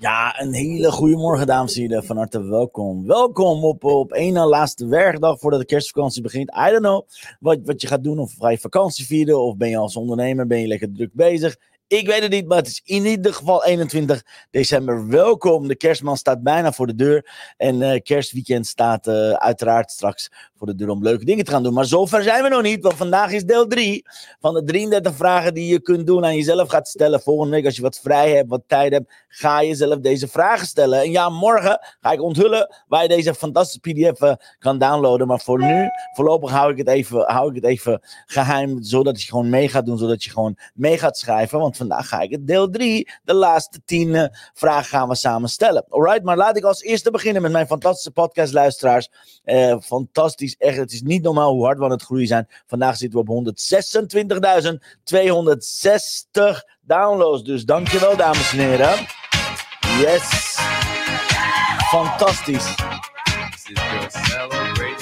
Ja, een hele goede morgen, dames en heren. Van harte welkom. Welkom op, op één na laatste werkdag voordat de kerstvakantie begint. I don't know wat, wat je gaat doen. Of ga je vakantie vieren? Of ben je als ondernemer ben je lekker druk bezig? Ik weet het niet, maar het is in ieder geval 21 december. Welkom. De kerstman staat bijna voor de deur. En uh, kerstweekend staat uh, uiteraard straks voor de deur om leuke dingen te gaan doen. Maar zover zijn we nog niet, want vandaag is deel 3 van de 33 vragen die je kunt doen aan jezelf gaat stellen. Volgende week, als je wat vrij hebt, wat tijd hebt, ga je zelf deze vragen stellen. En ja, morgen ga ik onthullen waar je deze fantastische PDF uh, kan downloaden. Maar voor nu, voorlopig hou ik het even, hou ik het even geheim, zodat je gewoon mee gaat doen, zodat je gewoon mee gaat schrijven. Want vandaag ga ik het deel 3, de laatste 10 uh, vragen gaan we samen stellen. Alright, maar laat ik als eerste beginnen met mijn fantastische podcastluisteraars. Uh, fantastisch echt, het is niet normaal hoe hard we aan het groeien zijn. Vandaag zitten we op 126.260 downloads. Dus dankjewel, dames en heren. Yes. Fantastisch.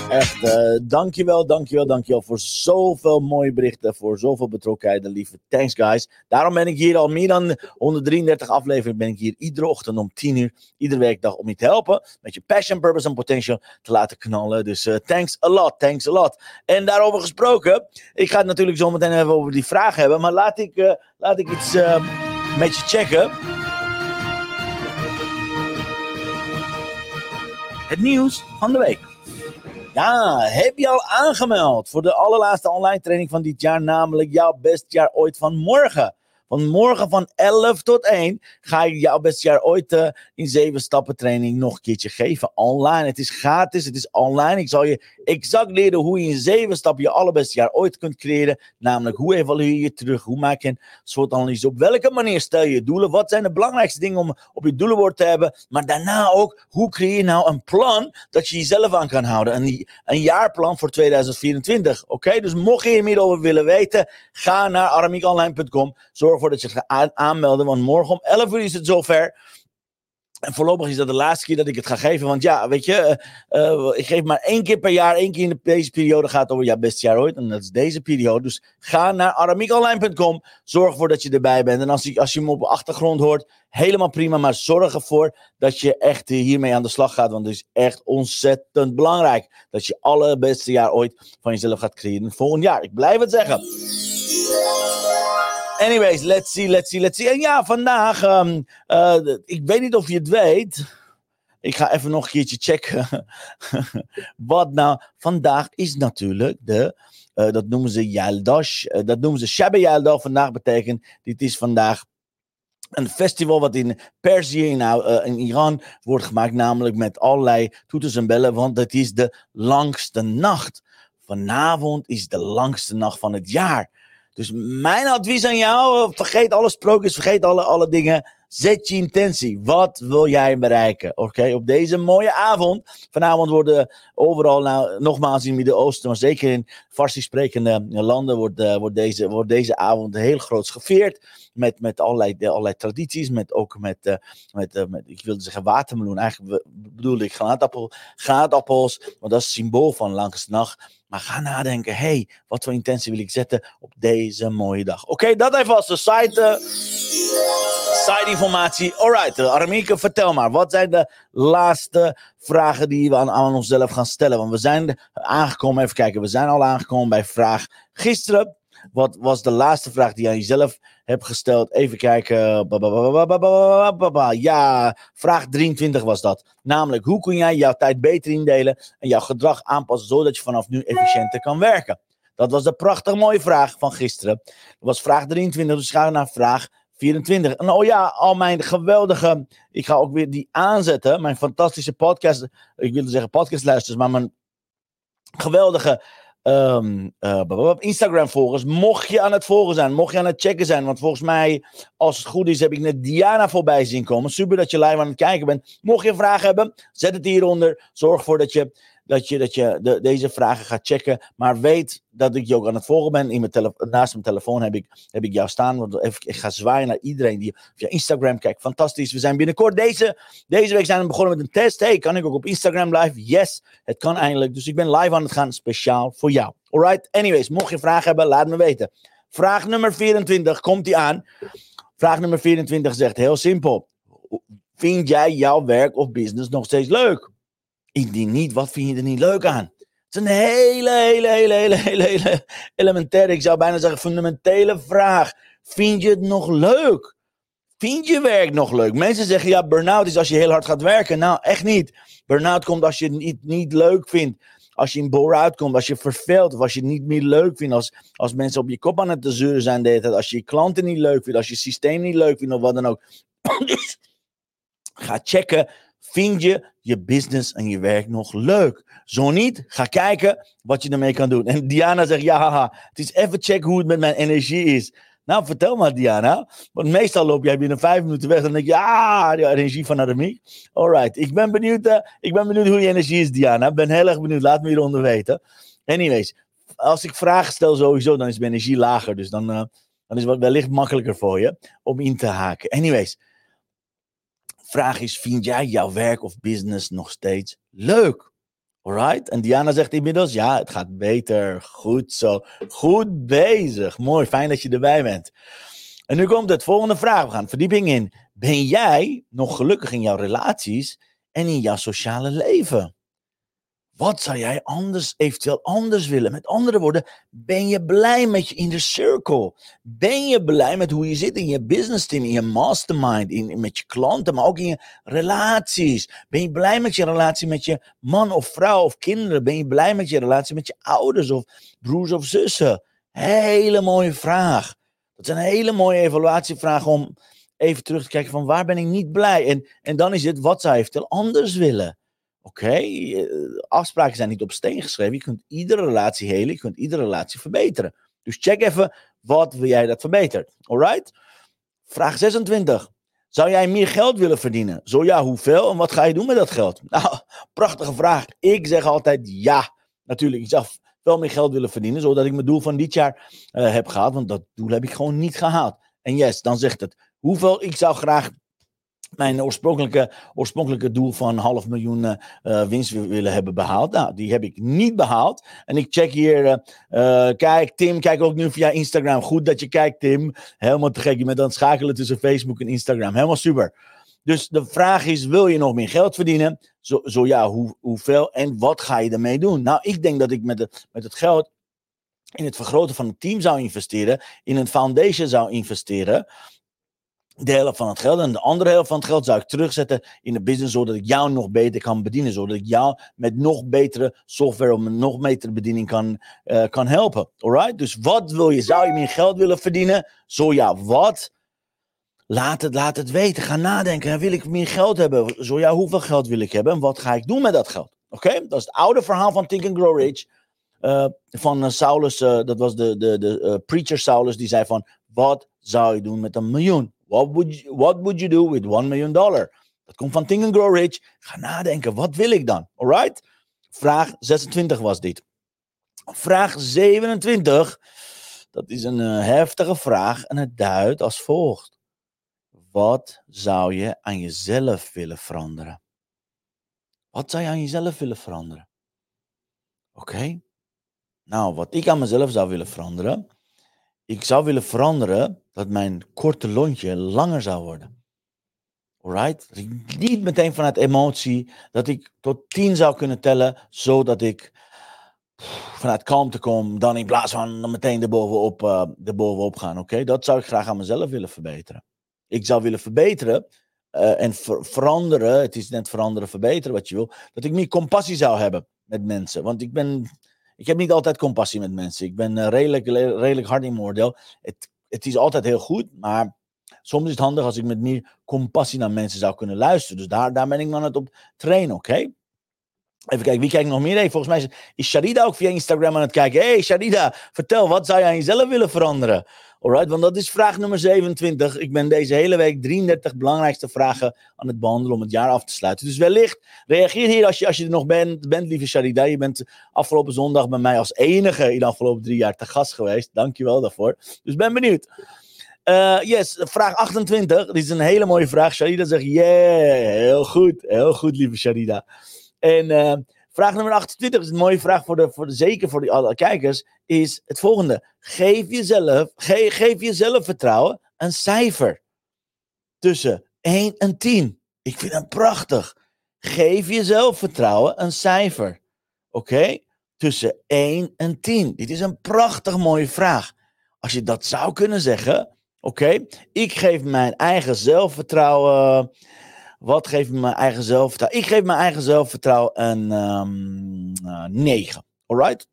Echt, uh, dankjewel, dankjewel, dankjewel voor zoveel mooie berichten, voor zoveel betrokkenheid en lieve. Thanks, guys. Daarom ben ik hier al meer dan 133 afleveringen. Ben ik hier iedere ochtend om 10 uur, iedere werkdag om je te helpen. Met je passion, purpose en potential te laten knallen. Dus uh, thanks a lot, thanks a lot. En daarover gesproken, ik ga het natuurlijk zo meteen even over die vraag hebben. Maar laat ik, uh, laat ik iets met je checken. Het nieuws van de week. Ja, heb je al aangemeld voor de allerlaatste online training van dit jaar, namelijk jouw bestjaar ooit van morgen? Van morgen van 11 tot 1 ga ik jouw beste jaar ooit uh, in 7 stappen training nog een keertje geven. Online. Het is gratis, het is online. Ik zal je exact leren hoe je in 7 stappen je allerbeste jaar ooit kunt creëren. Namelijk hoe evalueer je terug, hoe maak je een soort analyse. Op welke manier stel je doelen? Wat zijn de belangrijkste dingen om op je doelenbord te hebben? Maar daarna ook, hoe creëer je nou een plan dat je jezelf aan kan houden? Een, een jaarplan voor 2024. Oké, dus mocht je er meer over willen weten, ga naar aramiekonline.com. Zorg ervoor dat je het gaat aanmelden, want morgen om 11 uur is het zover. En voorlopig is dat de laatste keer dat ik het ga geven. Want ja, weet je, uh, uh, ik geef maar één keer per jaar. één keer in de, deze periode gaat over jouw beste jaar ooit. En dat is deze periode. Dus ga naar aramiekonline.com. Zorg ervoor dat je erbij bent. En als je, als je me op de achtergrond hoort, helemaal prima. Maar zorg ervoor dat je echt hiermee aan de slag gaat. Want het is echt ontzettend belangrijk. Dat je allerbeste jaar ooit van jezelf gaat creëren. Volgend jaar. Ik blijf het zeggen. Anyways, let's see, let's see, let's see. En ja, vandaag, um, uh, ik weet niet of je het weet. Ik ga even nog een keertje checken. Wat nou, vandaag is natuurlijk de, uh, dat noemen ze Yaldash, uh, dat noemen ze Shabbat Yaldah. Vandaag betekent, dit is vandaag een festival wat in Perzië, in, uh, in Iran, wordt gemaakt. Namelijk met allerlei toeters en bellen, want het is de langste nacht. Vanavond is de langste nacht van het jaar. Dus mijn advies aan jou, vergeet alle sprookjes, vergeet alle, alle dingen. Zet je intentie. Wat wil jij bereiken? Oké, op deze mooie avond. Vanavond worden overal, nou, nogmaals in het Midden-Oosten, maar zeker in Farsi sprekende landen, wordt, uh, wordt, deze, wordt deze avond heel groot gevierd. Met, met allerlei, allerlei tradities, met ook met, uh, met, met, ik wilde zeggen watermeloen. Eigenlijk bedoel ik granaatappel, granaatappels, want dat is het symbool van langste nacht. Maar ga nadenken, hey, wat voor intentie wil ik zetten op deze mooie dag? Oké, dat even als de site, uh, side informatie. Alright, uh, Aramieke, vertel maar. Wat zijn de laatste vragen die we aan, aan onszelf gaan stellen? Want we zijn aangekomen, even kijken, we zijn al aangekomen bij vraag gisteren. Wat was de laatste vraag die je aan jezelf hebt gesteld? Even kijken. Ja, vraag 23 was dat. Namelijk, hoe kun jij jouw tijd beter indelen en jouw gedrag aanpassen zodat je vanaf nu efficiënter kan werken? Dat was de prachtig mooie vraag van gisteren. Dat was vraag 23, dus gaan we naar vraag 24. En oh ja, al mijn geweldige. Ik ga ook weer die aanzetten. Mijn fantastische podcast. Ik wilde zeggen podcastluisters, maar mijn geweldige um, uh, Instagram-volgers. Mocht je aan het volgen zijn, mocht je aan het checken zijn. Want volgens mij, als het goed is, heb ik net Diana voorbij zien komen. Super dat je live aan het kijken bent. Mocht je vragen hebben, zet het hieronder. Zorg ervoor dat je dat je, dat je de, deze vragen gaat checken. Maar weet dat ik je ook aan het volgen ben. In mijn naast mijn telefoon heb ik, heb ik jou staan. Want ik ga zwaaien naar iedereen die via Instagram kijkt. Fantastisch. We zijn binnenkort deze, deze week zijn we begonnen met een test. Hey, kan ik ook op Instagram live? Yes, het kan eindelijk. Dus ik ben live aan het gaan, speciaal voor jou. Alright, anyways, mocht je vragen hebben, laat me weten. Vraag nummer 24, komt die aan. Vraag nummer 24 zegt heel simpel. Vind jij jouw werk of business nog steeds leuk? Indien niet, wat vind je er niet leuk aan? Het is een hele, hele, hele, hele, hele, hele elementaire, ik zou bijna zeggen fundamentele vraag. Vind je het nog leuk? Vind je werk nog leuk? Mensen zeggen ja, burn-out is als je heel hard gaat werken. Nou, echt niet. Burn-out komt als je het niet, leuk vindt. Als je in bore-out komt, als je verveelt of als je het niet meer leuk vindt. Als, als mensen op je kop aan het te zeuren zijn de tijd. Als je je klanten niet leuk vindt. Als je systeem niet leuk vindt of wat dan ook. Ga checken Vind je je business en je werk nog leuk? Zo niet, ga kijken wat je ermee kan doen. En Diana zegt, ja, haha, het is even checken hoe het met mijn energie is. Nou, vertel maar, Diana. Want meestal loop jij binnen vijf minuten weg. Dan denk je, ja, de energie van Ademie. Alright, ik ben benieuwd, uh, ik ben benieuwd hoe je energie is, Diana. Ik ben heel erg benieuwd. Laat me hieronder weten. Anyways, als ik vragen stel sowieso, dan is mijn energie lager. Dus dan, uh, dan is het wellicht makkelijker voor je om in te haken. Anyways, vraag is: vind jij jouw werk of business nog steeds leuk? Alright? En Diana zegt inmiddels: ja, het gaat beter. Goed zo. Goed bezig. Mooi, fijn dat je erbij bent. En nu komt het volgende vraag. We gaan verdieping in. Ben jij nog gelukkig in jouw relaties en in jouw sociale leven? Wat zou jij anders, eventueel anders willen? Met andere woorden, ben je blij met je inner circle? Ben je blij met hoe je zit in je business team, in je mastermind, in, met je klanten, maar ook in je relaties? Ben je blij met je relatie met je man of vrouw of kinderen? Ben je blij met je relatie met je ouders of broers of zussen? Hele mooie vraag. Dat is een hele mooie evaluatievraag om even terug te kijken van waar ben ik niet blij? En, en dan is het, wat zou je eventueel anders willen? Oké, eh, afspraken zijn niet op steen geschreven. Je kunt iedere relatie helen, je kunt iedere relatie verbeteren. Dus check even, wat wil jij dat verbetert? Alright? Vraag 26. Zou jij meer geld willen verdienen? Zo ja, hoeveel en wat ga je doen met dat geld? Nou, prachtige vraag. Ik zeg altijd ja. Natuurlijk, ik zou wel meer geld willen verdienen, zodat ik mijn doel van dit jaar uh, heb gehaald. Want dat doel heb ik gewoon niet gehaald. En yes, dan zegt het, hoeveel ik zou graag mijn oorspronkelijke, oorspronkelijke doel van half miljoen uh, winst willen hebben behaald. Nou, die heb ik niet behaald. En ik check hier, uh, kijk Tim, kijk ook nu via Instagram. Goed dat je kijkt Tim. Helemaal te gek, je bent aan het schakelen tussen Facebook en Instagram. Helemaal super. Dus de vraag is, wil je nog meer geld verdienen? Zo, zo ja, hoe, hoeveel en wat ga je ermee doen? Nou, ik denk dat ik met, de, met het geld in het vergroten van het team zou investeren, in een foundation zou investeren de helft van het geld. En de andere helft van het geld zou ik terugzetten in de business, zodat ik jou nog beter kan bedienen. Zodat ik jou met nog betere software of een nog betere bediening kan, uh, kan helpen. Alright? Dus wat wil je? Zou je meer geld willen verdienen? Zo ja, wat? Laat het, laat het weten. Ga nadenken. Wil ik meer geld hebben? Zo ja, hoeveel geld wil ik hebben? En wat ga ik doen met dat geld? Oké? Dat is het oude verhaal van Think and Grow Rich. Uh, van uh, Saulus, dat was de, de, de preacher Saulus, die zei van, wat zou je doen met een miljoen? What would you, what would you do with one million dollar? Dat komt van Think and Grow Rich. Ga nadenken, wat wil ik dan? Alright? Vraag 26 was dit. Vraag 27, dat is een uh, heftige vraag en het duidt als volgt. Wat zou je aan jezelf willen veranderen? Wat zou je aan jezelf willen veranderen? Oké. Nou, wat ik aan mezelf zou willen veranderen. Ik zou willen veranderen dat mijn korte lontje langer zou worden. Alright? Dat ik niet meteen vanuit emotie, dat ik tot tien zou kunnen tellen, zodat ik vanuit kalmte kom, dan in plaats van meteen erbovenop, uh, erbovenop gaan. Oké, dat zou ik graag aan mezelf willen verbeteren. Ik zou willen verbeteren uh, en ver veranderen, het is net veranderen, verbeteren wat je wil, dat ik meer compassie zou hebben met mensen. Want ik ben, ik heb niet altijd compassie met mensen. Ik ben uh, redelijk, redelijk hard in mijn oordeel. Het het is altijd heel goed, maar soms is het handig als ik met meer compassie naar mensen zou kunnen luisteren. Dus daar, daar ben ik dan het op trainen, oké? Even kijken, wie kijkt nog meer? Volgens mij is, Sharida ook via Instagram aan het kijken. Hey Sharida, vertel, wat zou je aan jezelf willen veranderen? Alright, want dat is vraag nummer 27. Ik ben deze hele week 33 belangrijkste vragen aan het behandelen om het jaar af te sluiten. Dus wellicht reageer hier als je, als je er nog bent, bent, lieve Sharida. Je bent afgelopen zondag bij mij als enige in de afgelopen drie jaar te gast geweest. Dankjewel daarvoor. Dus ben benieuwd. Uh, yes, vraag 28. Dit is een hele mooie vraag. Sharida zegt, yeah, heel goed. Heel goed, lieve Sharida. En uh, vraag nummer 28 is een mooie vraag voor de, voor de zeker voor de, alle kijkers. Is het volgende. Geef jezelf, ge, geef jezelf vertrouwen een cijfer. Tussen 1 en 10. Ik vind het prachtig. Geef jezelf vertrouwen een cijfer. Oké? Tussen 1 en 10. Dit is een prachtig mooie vraag. Als je dat zou kunnen zeggen. Oké, ik geef mijn eigen zelfvertrouwen. Wat geeft mijn eigen zelfvertrouwen? Ik geef mijn eigen zelfvertrouwen een um, uh, 9. Alright?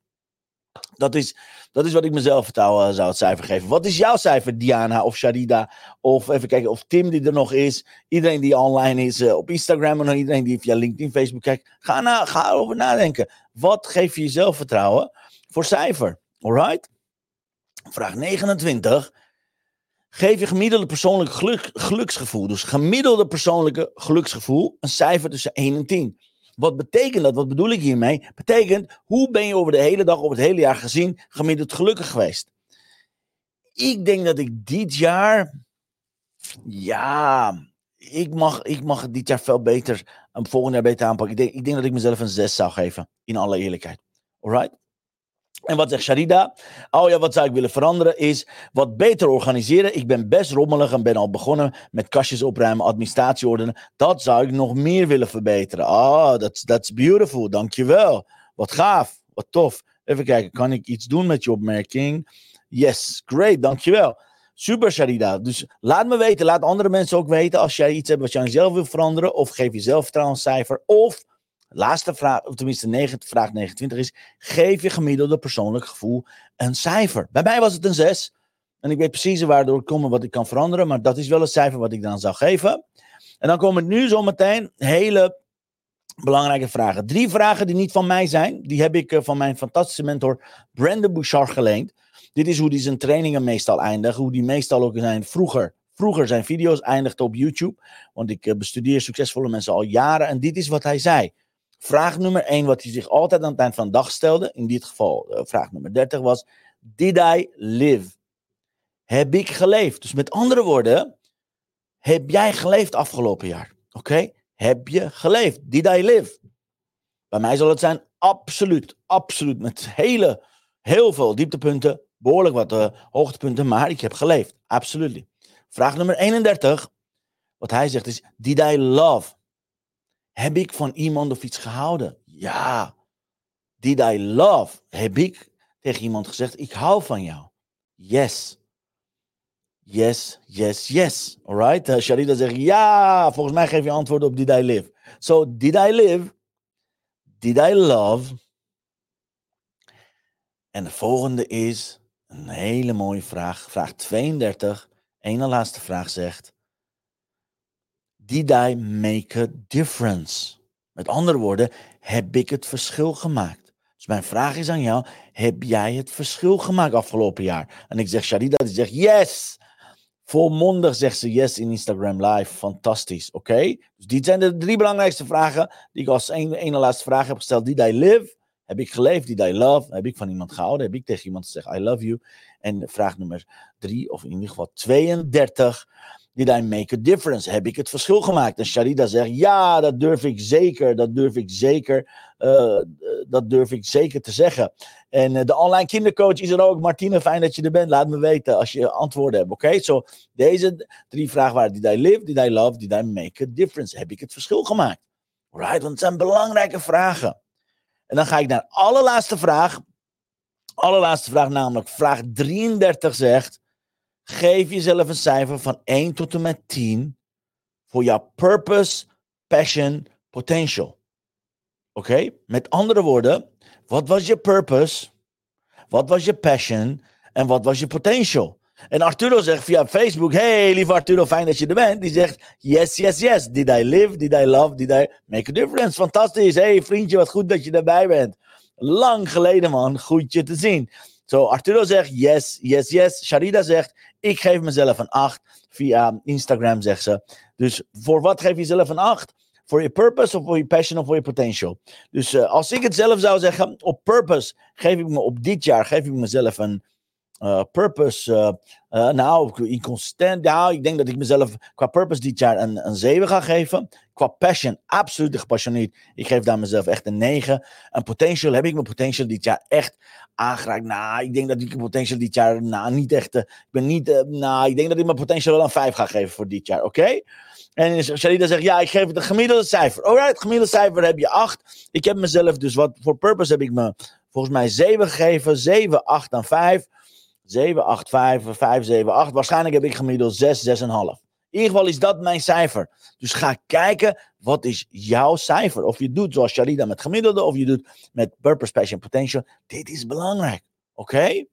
Dat is, dat is wat ik mezelf vertrouwen zou het cijfer geven. Wat is jouw cijfer, Diana of Sharida? Of even kijken of Tim die er nog is. Iedereen die online is uh, op Instagram en iedereen die via LinkedIn, Facebook kijkt. Ga, na, ga erover nadenken. Wat geef je jezelf vertrouwen voor cijfer? Alright? Vraag 29. Geef je gemiddelde persoonlijke geluk, geluksgevoel, dus gemiddelde persoonlijke geluksgevoel, een cijfer tussen 1 en 10. Wat betekent dat? Wat bedoel ik hiermee? Betekent, hoe ben je over de hele dag, over het hele jaar gezien, gemiddeld gelukkig geweest? Ik denk dat ik dit jaar, ja, ik mag, ik mag het dit jaar veel beter, een volgend jaar beter aanpakken. Ik denk, ik denk dat ik mezelf een 6 zou geven, in alle eerlijkheid. Alright? En wat zegt Sharida? Oh ja, wat zou ik willen veranderen is wat beter organiseren. Ik ben best rommelig en ben al begonnen met kastjes opruimen, administratie ordenen. Dat zou ik nog meer willen verbeteren. Ah, oh, that's, that's beautiful. Dankjewel. Wat gaaf. Wat tof. Even kijken, kan ik iets doen met je opmerking? Yes, great. Dankjewel. Super, Sharida. Dus laat me weten, laat andere mensen ook weten als jij iets hebt wat je aan jezelf wil veranderen. Of geef jezelf vertrouwen cijfer. Of laatste vraag, of tenminste vraag 29 is: geef je gemiddelde persoonlijk gevoel een cijfer? Bij mij was het een 6. En ik weet precies waardoor ik kom wat ik kan veranderen, maar dat is wel een cijfer wat ik dan zou geven. En dan komen nu zometeen hele belangrijke vragen. Drie vragen die niet van mij zijn. Die heb ik eh, van mijn fantastische mentor Brandon Bouchard geleend. Dit is hoe hij zijn trainingen meestal eindigt. Hoe die meestal ook zijn vroeger vroeger zijn video's eindigde op YouTube. Want ik eh, bestudeer succesvolle mensen al jaren. En dit is wat hij zei. Vraag nummer 1, wat hij zich altijd aan het eind van de dag stelde, in dit geval uh, vraag nummer 30 was: Did I live? Heb ik geleefd? Dus met andere woorden, heb jij geleefd afgelopen jaar? Oké? Heb je geleefd? Did I live? Bij mij zal het zijn absoluut, absoluut met hele, heel veel dieptepunten, behoorlijk wat uh, hoogtepunten, maar ik heb geleefd. Absoluut. Vraag nummer 31, wat hij zegt is: Did I love? Heb ik van iemand of iets gehouden? Ja. Did I love? Heb ik tegen iemand gezegd, ik hou van jou? Yes. Yes, yes, yes. Alright? Uh, Sharida zegt, ja, volgens mij geef je antwoord op did I live. So, did I live? Did I love? En de volgende is een hele mooie vraag. Vraag 32. Ene laatste vraag zegt, Did I make a difference? Met andere woorden, heb ik het verschil gemaakt? Dus mijn vraag is aan jou, heb jij het verschil gemaakt afgelopen jaar? En ik zeg Sharida, die zegt yes. Volmondig zegt ze yes in Instagram Live. Fantastisch, oké? Dus dit zijn de drie belangrijkste vragen die ik als ene, laatste vraag heb gesteld. Did I live? Heb ik geleefd? Did I love? Heb ik van iemand gehouden? Heb ik tegen iemand gezegd I love you? En vraag nummer drie, of in ieder geval 32. Did I make a difference? Heb ik het verschil gemaakt? En Sharida zegt, ja, dat durf ik zeker, dat durf ik zeker, uh, dat durf ik zeker te zeggen. En uh, de online kindercoach is er ook. Martine, fijn dat je er bent. Laat me weten als je antwoorden hebt, oké? So, deze drie vragen waren, did I live, did I love, did I make a difference? Heb ik het verschil gemaakt? Right, want het zijn belangrijke vragen. En dan ga ik naar allerlaatste vraag. Allerlaatste vraag, namelijk vraag 33 zegt... Geef jezelf een cijfer van 1 tot en met 10 voor jouw purpose, passion, potential. Oké? Met andere woorden, wat was je purpose? Wat was je passion? En wat was je potential? En Arturo zegt via Facebook: Hey, lieve Arturo, fijn dat je er bent. Die zegt: Yes, yes, yes. Did I live? Did I love? Did I make a difference? Fantastisch. Hey, vriendje, wat goed dat je erbij bent. Lang geleden, man. Goed je te zien. Zo, Arturo zegt: Yes, yes, yes. Sharida zegt: Ik geef mezelf een 8. Via Instagram zegt ze. Dus voor wat geef je jezelf een 8? Voor je purpose of voor je passion of voor je potential. Dus uh, als ik het zelf zou zeggen, op purpose geef ik me op dit jaar geef ik mezelf een uh, purpose. Uh, nou, inconsistent. Ja, ik denk dat ik mezelf qua purpose dit jaar een, een 7 ga geven. Qua passion, absoluut gepassioneerd. Ik geef daar mezelf echt een 9. En potential heb ik mijn potential dit jaar echt aangeraakt. Nou, ik denk dat ik mijn potential dit jaar, nou, niet echt. ik ben niet, nou, ik denk dat ik mijn potential wel een 5 ga geven voor dit jaar, oké? Okay? En Shalida zegt, ja, ik geef het een gemiddelde cijfer. Alright, gemiddelde cijfer heb je 8. Ik heb mezelf dus wat, voor purpose heb ik me volgens mij 7 gegeven. 7, 8 en 5. 7, 8, 5, 5, 7, 8. Waarschijnlijk heb ik gemiddeld 6, 6,5. In ieder geval is dat mijn cijfer. Dus ga kijken, wat is jouw cijfer? Of je doet zoals Sharida met gemiddelde, of je doet met Purpose, Passion, Potential. Dit is belangrijk. Oké?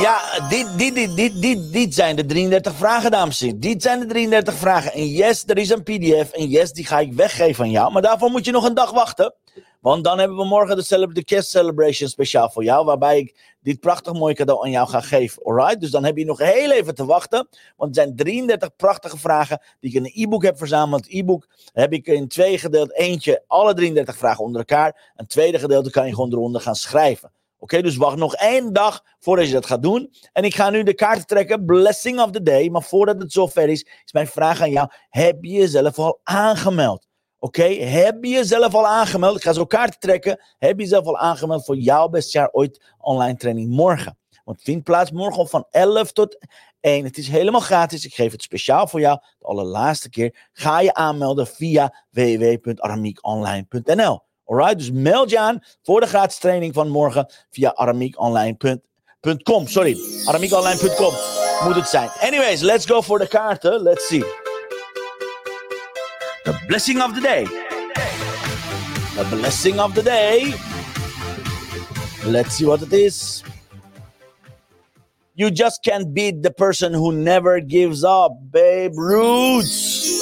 Ja, dit, dit, dit, dit, dit, dit zijn de 33 vragen, dames en heren. Dit zijn de 33 vragen. En yes, er is een PDF. En yes, die ga ik weggeven aan jou. Maar daarvoor moet je nog een dag wachten. Want dan hebben we morgen de, Kerst Celebration speciaal voor jou. Waarbij ik dit prachtig mooie cadeau aan jou ga geven. Alright? Dus dan heb je nog heel even te wachten. Want er zijn 33 prachtige vragen die ik in een e-book heb verzameld. Het e-book heb ik in twee gedeeld. Eentje, alle 33 vragen onder elkaar. Een tweede gedeelte kan je gewoon eronder gaan schrijven. Oké, dus wacht nog één dag voordat je dat gaat doen. En ik ga nu de kaarten trekken, blessing of the day. Maar voordat het zover is, is mijn vraag aan jou. Heb je jezelf al aangemeld? Oké, heb je jezelf al aangemeld? Ik ga zo kaarten trekken. Heb je jezelf al aangemeld voor jouw best jaar ooit online training morgen? Want vindt plaats morgen van 11 tot 1. Het is helemaal gratis. Ik geef het speciaal voor jou. De allerlaatste keer. Ga je aanmelden via www.aramiekonline.nl. Alright, dus meld je aan voor de gratis training van morgen via aramiekonline.com. Sorry, aramiekonline.com moet het zijn. Anyways, let's go for the kaarten. Let's see. The blessing of the day. The blessing of the day. Let's see what it is. You just can't beat the person who never gives up, babe. Roots.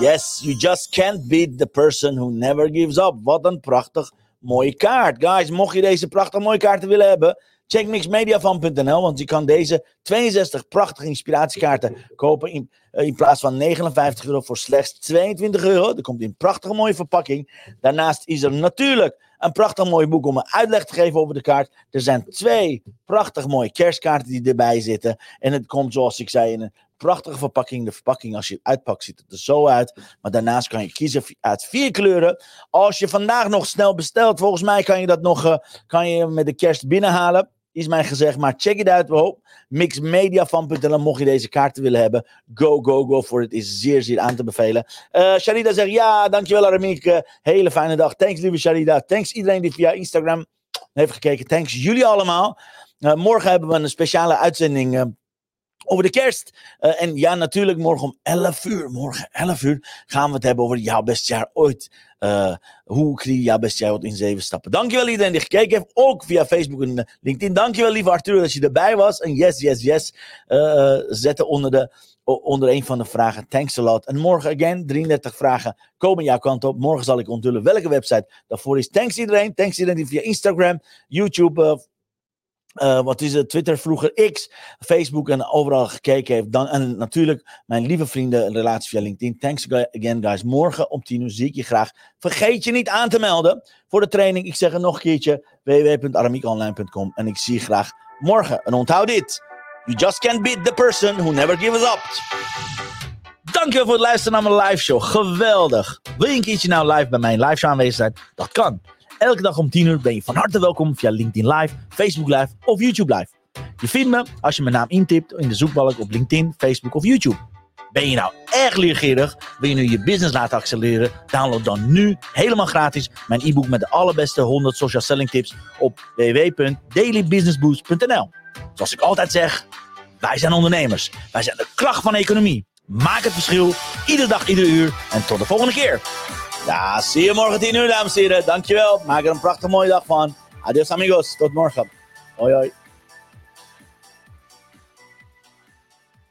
Yes, you just can't beat the person who never gives up. Wat een prachtig mooie kaart. Guys, mocht je deze prachtig mooie kaarten willen hebben, check mixmediafan.nl, want je kan deze 62 prachtige inspiratiekaarten kopen in, uh, in plaats van 59 euro voor slechts 22 euro. Dat komt in een prachtige mooie verpakking. Daarnaast is er natuurlijk een prachtig mooi boek om een uitleg te geven over de kaart. Er zijn twee prachtig mooie kerstkaarten die erbij zitten. En het komt, zoals ik zei, in een prachtige verpakking. De verpakking, als je het uitpakt, ziet het er zo uit. Maar daarnaast kan je kiezen uit vier kleuren. Als je vandaag nog snel bestelt, volgens mij kan je dat nog uh, kan je met de kerst binnenhalen. Is mij gezegd, maar check it out. Oh, mixmediafan.nl mocht je deze kaarten willen hebben. Go, go, go voor het is zeer, zeer aan te bevelen. Uh, Sharida zegt, ja, dankjewel Aramiek. hele fijne dag. Thanks lieve Sharida. Thanks iedereen die via Instagram heeft gekeken. Thanks jullie allemaal. Uh, morgen hebben we een speciale uitzending uh, over de kerst. En ja, natuurlijk morgen om 11 uur. Morgen 11 uur gaan we het hebben over jouw best jaar ooit. Uh, hoe kreeg je best jaar ooit in zeven stappen. Dankjewel iedereen die gekeken heeft. Ook via Facebook en LinkedIn. Dankjewel lieve Arthur dat je erbij was. En yes, yes, yes. Uh, zetten onder, de, onder een van de vragen. Thanks a lot. En morgen again, 33 vragen komen jouw kant op. Morgen zal ik onthullen welke website daarvoor is. Thanks iedereen. Thanks iedereen die via Instagram, YouTube uh, wat is het? Twitter, vroeger X, Facebook en overal gekeken heeft. Dan, en natuurlijk mijn lieve vrienden, relatie via LinkedIn. Thanks again, guys. Morgen om 10 uur zie ik je graag. Vergeet je niet aan te melden voor de training. Ik zeg het nog een keertje: www.aramiekonline.com. En ik zie je graag morgen. En onthoud dit: You just can't beat the person who never gives up. Dankjewel voor het luisteren naar mijn live show. Geweldig. Wil je een keertje nou live bij mijn live show aanwezig zijn? Dat kan. Elke dag om 10 uur ben je van harte welkom via LinkedIn Live, Facebook Live of YouTube Live. Je vindt me als je mijn naam intipt in de zoekbalk op LinkedIn, Facebook of YouTube. Ben je nou erg leergierig? Wil je nu je business laten accelereren? Download dan nu helemaal gratis mijn e-book met de allerbeste 100 social selling tips op www.dailybusinessboost.nl. Zoals ik altijd zeg, wij zijn ondernemers. Wij zijn de kracht van de economie. Maak het verschil, iedere dag, iedere uur. En tot de volgende keer. Ja, zie je morgen 10 uur, dames en heren. Dankjewel. Maak er een prachtig mooie dag van. Adios, amigos. Tot morgen. Hoi, hoi.